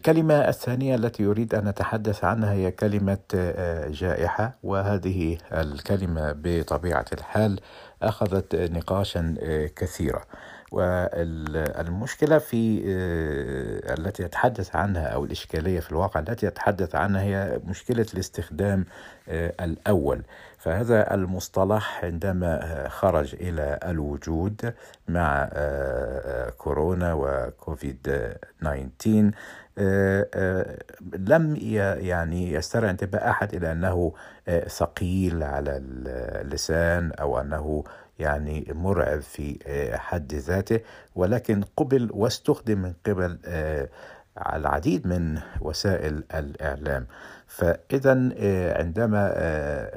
الكلمة الثانية التي أريد أن أتحدث عنها هي كلمة جائحة وهذه الكلمة بطبيعة الحال أخذت نقاشا كثيرا. والمشكلة في التي أتحدث عنها أو الإشكالية في الواقع التي أتحدث عنها هي مشكلة الاستخدام الأول. فهذا المصطلح عندما خرج إلى الوجود مع كورونا وكوفيد 19 لم يعني يسترع انتباه أحد إلى أنه ثقيل على اللسان أو أنه يعني مرعب في حد ذاته ولكن قبل واستخدم من قبل العديد من وسائل الإعلام. فإذا عندما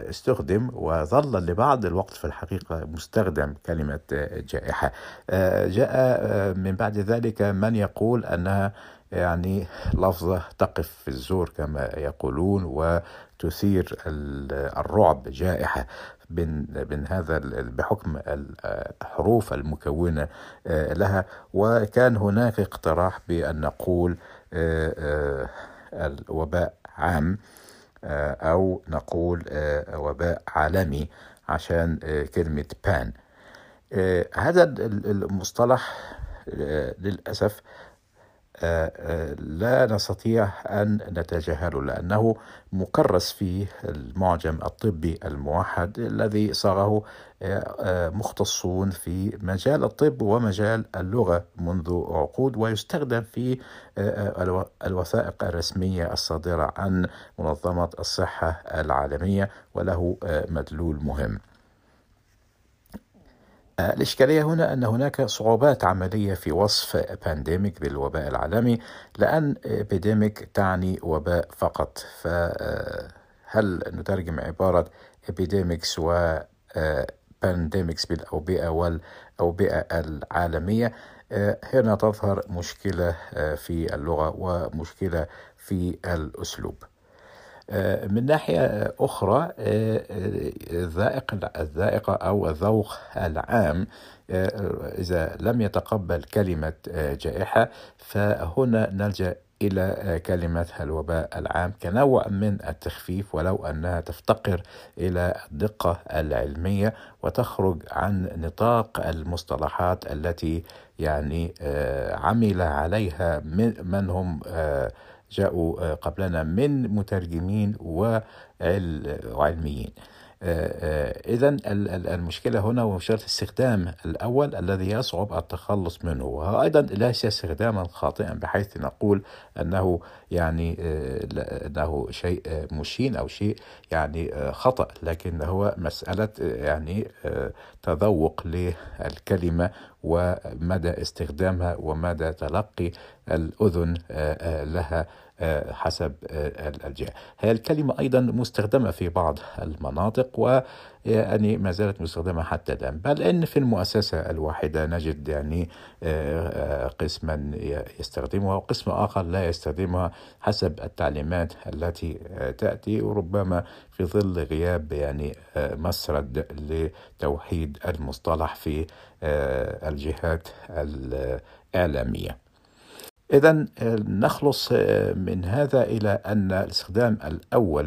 استخدم وظل لبعض الوقت في الحقيقة مستخدم كلمة جائحة. جاء من بعد ذلك من يقول أنها يعني لفظة تقف في الزور كما يقولون وتثير الرعب جائحة من هذا بحكم الحروف المكونة لها. وكان هناك اقتراح بأن نقول الوباء عام أو نقول وباء عالمي عشان كلمة بان هذا المصطلح للأسف لا نستطيع أن نتجاهله لأنه مكرس في المعجم الطبي الموحد الذي صاغه مختصون في مجال الطب ومجال اللغة منذ عقود ويستخدم في الوثائق الرسمية الصادرة عن منظمة الصحة العالمية وله مدلول مهم. الإشكالية هنا أن هناك صعوبات عملية في وصف pandemic بالوباء العالمي لأن epidemic تعني وباء فقط. فهل نترجم عبارة epidemics و pandemics بالأوبئة والأوبئة العالمية؟ هنا تظهر مشكلة في اللغة ومشكلة في الأسلوب. من ناحية أخرى الذائق الذائقة أو الذوق العام إذا لم يتقبل كلمة جائحة فهنا نلجأ إلى كلمة الوباء العام كنوع من التخفيف ولو أنها تفتقر إلى الدقة العلمية وتخرج عن نطاق المصطلحات التي يعني عمل عليها من هم جاءوا قبلنا من مترجمين وعلميين إذا المشكلة هنا هو مشكلة الاستخدام الأول الذي يصعب التخلص منه وأيضا ليس استخداما خاطئا بحيث نقول أنه يعني أنه شيء مشين أو شيء يعني خطأ لكن هو مسألة يعني تذوق للكلمة ومدى استخدامها ومدى تلقي الأذن لها حسب الجهة. هي الكلمة أيضا مستخدمة في بعض المناطق ويعني ما زالت مستخدمة حتى الآن. بل إن في المؤسسة الواحدة نجد يعني قسما يستخدمها وقسم آخر لا يستخدمها حسب التعليمات التي تأتي وربما في ظل غياب يعني مسرد لتوحيد المصطلح في الجهات الإعلامية. إذا نخلص من هذا إلى أن الاستخدام الأول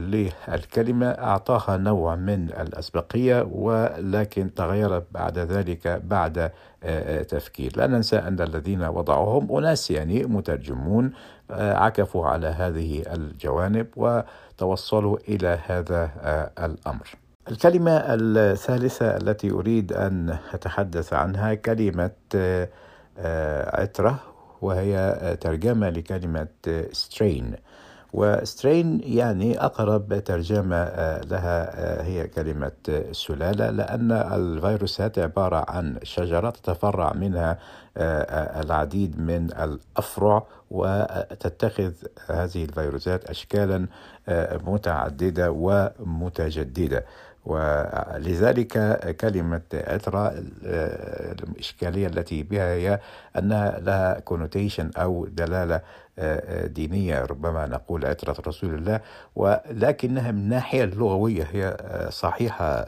للكلمة أعطاها نوع من الأسبقية ولكن تغيرت بعد ذلك بعد تفكير. لا ننسى أن الذين وضعوهم أناس يعني مترجمون عكفوا على هذه الجوانب وتوصلوا إلى هذا الأمر. الكلمة الثالثة التي أريد أن أتحدث عنها كلمة عترة وهي ترجمة لكلمة سترين وسترين يعني أقرب ترجمة لها هي كلمة سلالة لأن الفيروسات عبارة عن شجرة تتفرع منها العديد من الأفرع وتتخذ هذه الفيروسات أشكالا متعددة ومتجددة. ولذلك كلمة أترا الإشكالية التي بها هي أنها لها كونوتيشن أو دلالة دينية ربما نقول عترة رسول الله ولكنها من الناحية اللغوية هي صحيحة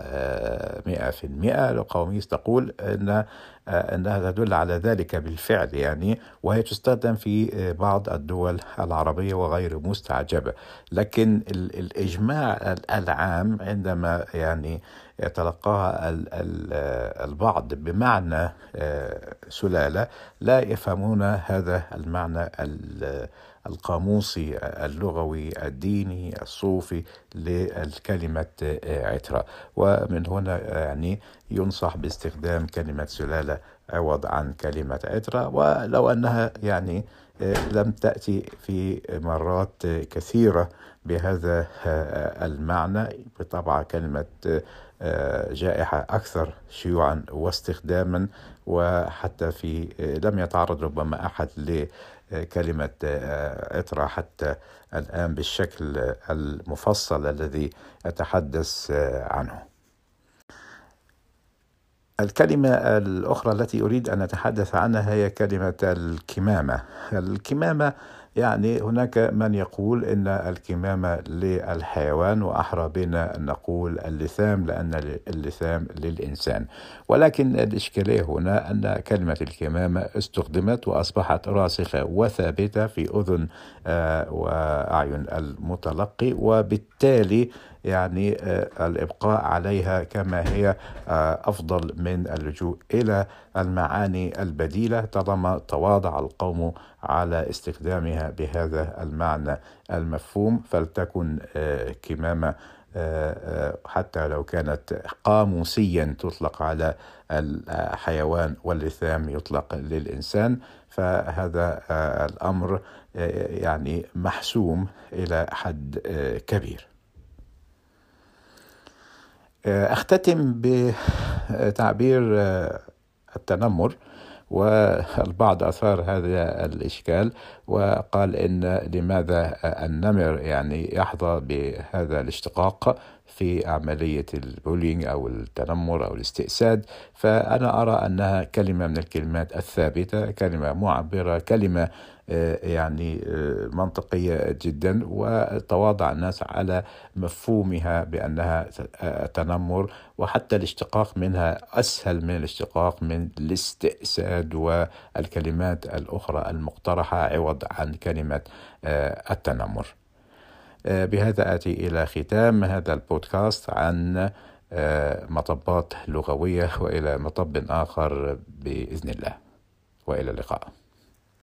مئة في المئة. القوميس تقول أن أنها تدل على ذلك بالفعل يعني وهي تستخدم في بعض الدول العربية وغير مستعجبة. لكن الإجماع العام عندما يعني يتلقاها البعض بمعنى سلالة لا يفهمون هذا المعنى القاموسي اللغوي الديني الصوفي للكلمة عترة. ومن هنا يعني ينصح باستخدام كلمة سلالة عوض عن كلمة عترة. ولو أنها يعني لم تأتي في مرات كثيرة بهذا المعنى بالطبع كلمة جائحة أكثر شيوعا واستخداما وحتى في لم يتعرض ربما أحد لكلمة عطرة حتى الآن بالشكل المفصل الذي أتحدث عنه. الكلمة الأخرى التي أريد أن أتحدث عنها هي كلمة الكمامة. الكمامة يعني هناك من يقول إن الكمامة للحيوان وأحرى بنا أن نقول اللثام لأن اللثام للإنسان. ولكن الإشكالية هنا أن كلمة الكمامة استخدمت وأصبحت راسخة وثابتة في أذن آه، وأعين المتلقي وبالتالي يعني آه، الإبقاء عليها كما هي آه، أفضل من اللجوء إلى المعاني البديلة طالما تواضع القوم على استخدامها بهذا المعنى المفهوم فلتكن آه، كمامه حتى لو كانت قاموسيا تطلق على الحيوان واللثام يطلق للإنسان فهذا الأمر يعني محسوم إلى حد كبير. أختتم بتعبير آه، التنمر والبعض أثار هذا الإشكال وقال إن لماذا النمر يعني يحظى بهذا الاشتقاق. في عملية البولينج أو التنمر أو الاستئساد فأنا أرى أنها كلمة من الكلمات الثابتة كلمة معبرة كلمة آه، يعني آه، منطقية جدا وتواضع الناس على مفهومها بأنها تنمر وحتى الاشتقاق منها أسهل من الاشتقاق من الاستئساد والكلمات الأخرى المقترحة عوض عن كلمة آه، التنمر. بهذا آتي إلى ختام هذا البودكاست عن مطبات لغوية وإلى مطب آخر بإذن الله. وإلى اللقاء.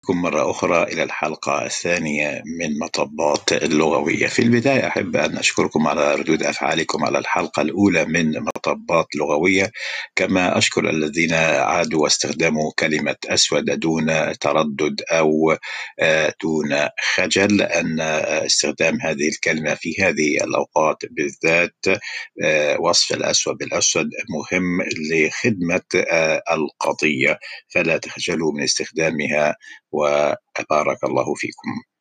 بكم مرة أخرى إلى الحلقة الثانية من مطبات اللغوية في البداية أحب أن أشكركم على ردود أفعالكم على الحلقة الأولى من مطبات لغوية. كما أشكر الذين عادوا واستخدموا كلمة أسود دون تردد أو آه، دون خجل أن استخدام هذه الكلمة في هذه الأوقات بالذات. آه، وصف الأسود بالأسود مهم لخدمة آه، القضية. فلا تخجلوا من استخدامها وبارك الله فيكم.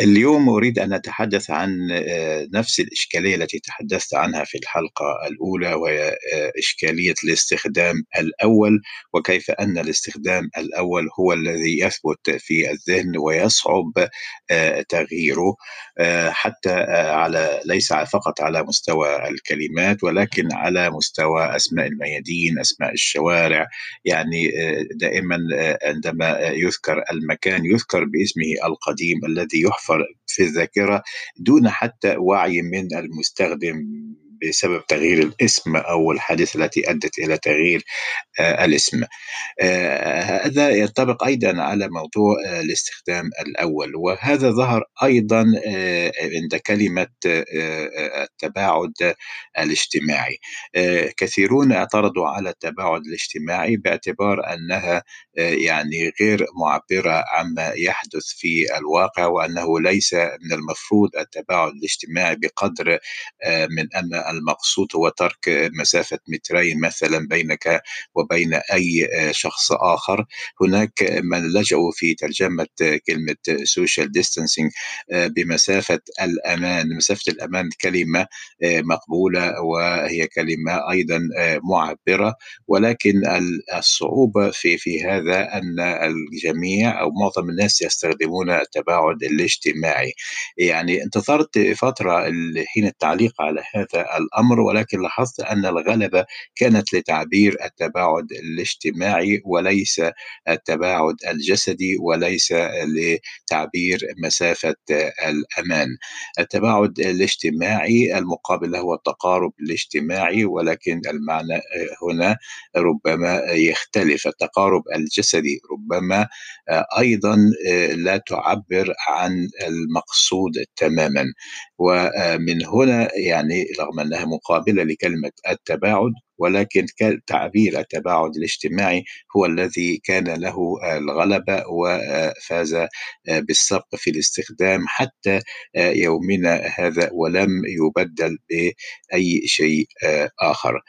اليوم أريد أن أتحدث عن آه، نفس الإشكالية التي تحدثت عنها في الحلقة الأولى وهي آه، إشكالية الاستخدام الأول وكيف أن الاستخدام الأول هو الذي يثبت في الذهن ويصعب آه، تغييره حتى على ليس فقط على مستوى الكلمات ولكن على مستوى أسماء الميادين أسماء الشوارع. يعني دائما عندما يذكر المكان يذكر باسمه القديم الذي يحفظ في الذاكرة دون حتى وعي من المستخدم بسبب تغيير الاسم أو الحادثة التي أدت إلى تغيير آه، الاسم. آه، هذا ينطبق أيضا على موضوع آه، الاستخدام الأول وهذا ظهر أيضا عند كلمة التباعد الاجتماعي. كثيرون اعترضوا على التباعد الاجتماعي باعتبار أنها يعني غير معبرة عما يحدث في الواقع وأنه ليس من المفروض التباعد الاجتماعي بقدر من أن المقصود هو ترك مسافة مترين مثلا بينك وبين أي شخص آخر. هناك من لجأوا في ترجمة كلمة social distancing بمسافة الأمان مسافة الأمان كلمة مقبولة وهي كلمة أيضا معبرة. ولكن الصعوبة في في هذا أن الجميع أو معظم الناس يستخدمون التباعد الاجتماعي. يعني انتظرت فترة حين التعليق على هذا الأمر ولكن لاحظت أن الغلبة كانت لتعبير التباعد الاجتماعي وليس التباعد الجسدي وليس لتعبير مسافة الأمان. التباعد الاجتماعي المقابل له التقارب الاجتماعي ولكن المعنى هنا ربما يختلف. التقارب الجسدي ربما أيضا لا تعبر عن المقصود تماما. ومن هنا يعني رغم انها مقابلة لكلمة التباعد ولكن تعبير التباعد الاجتماعي هو الذي كان له الغلبة وفاز بالسبق في الاستخدام حتى يومنا هذا ولم يبدل بأي شيء آخر.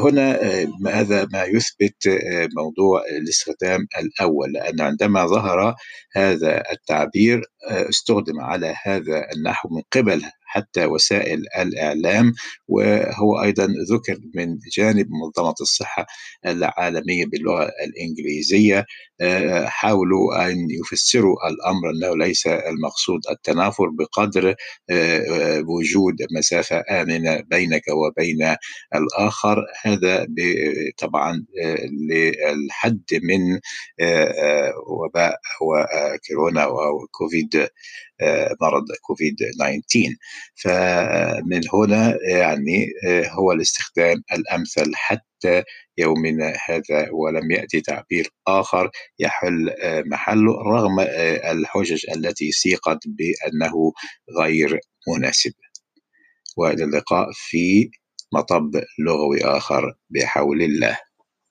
هنا هذا ما يثبت موضوع الاستخدام الأول لأن عندما ظهر هذا التعبير استخدم على هذا النحو من قبل حتى وسائل الإعلام وهو أيضا ذكر من جانب منظمة الصحة العالمية باللغة الإنجليزية حاولوا أن يفسروا الأمر أنه ليس المقصود التنافر بقدر وجود مسافة آمنة بينك وبين الآخر. هذا طبعا للحد من وباء وكورونا وكوفيد مرض كوفيد 19 فمن هنا يعني هو الاستخدام الأمثل حتى يومنا هذا ولم يأتي تعبير آخر يحل محله رغم الحجج التي سيقت بأنه غير مناسب. وإلى اللقاء في مطب لغوي آخر بحول الله.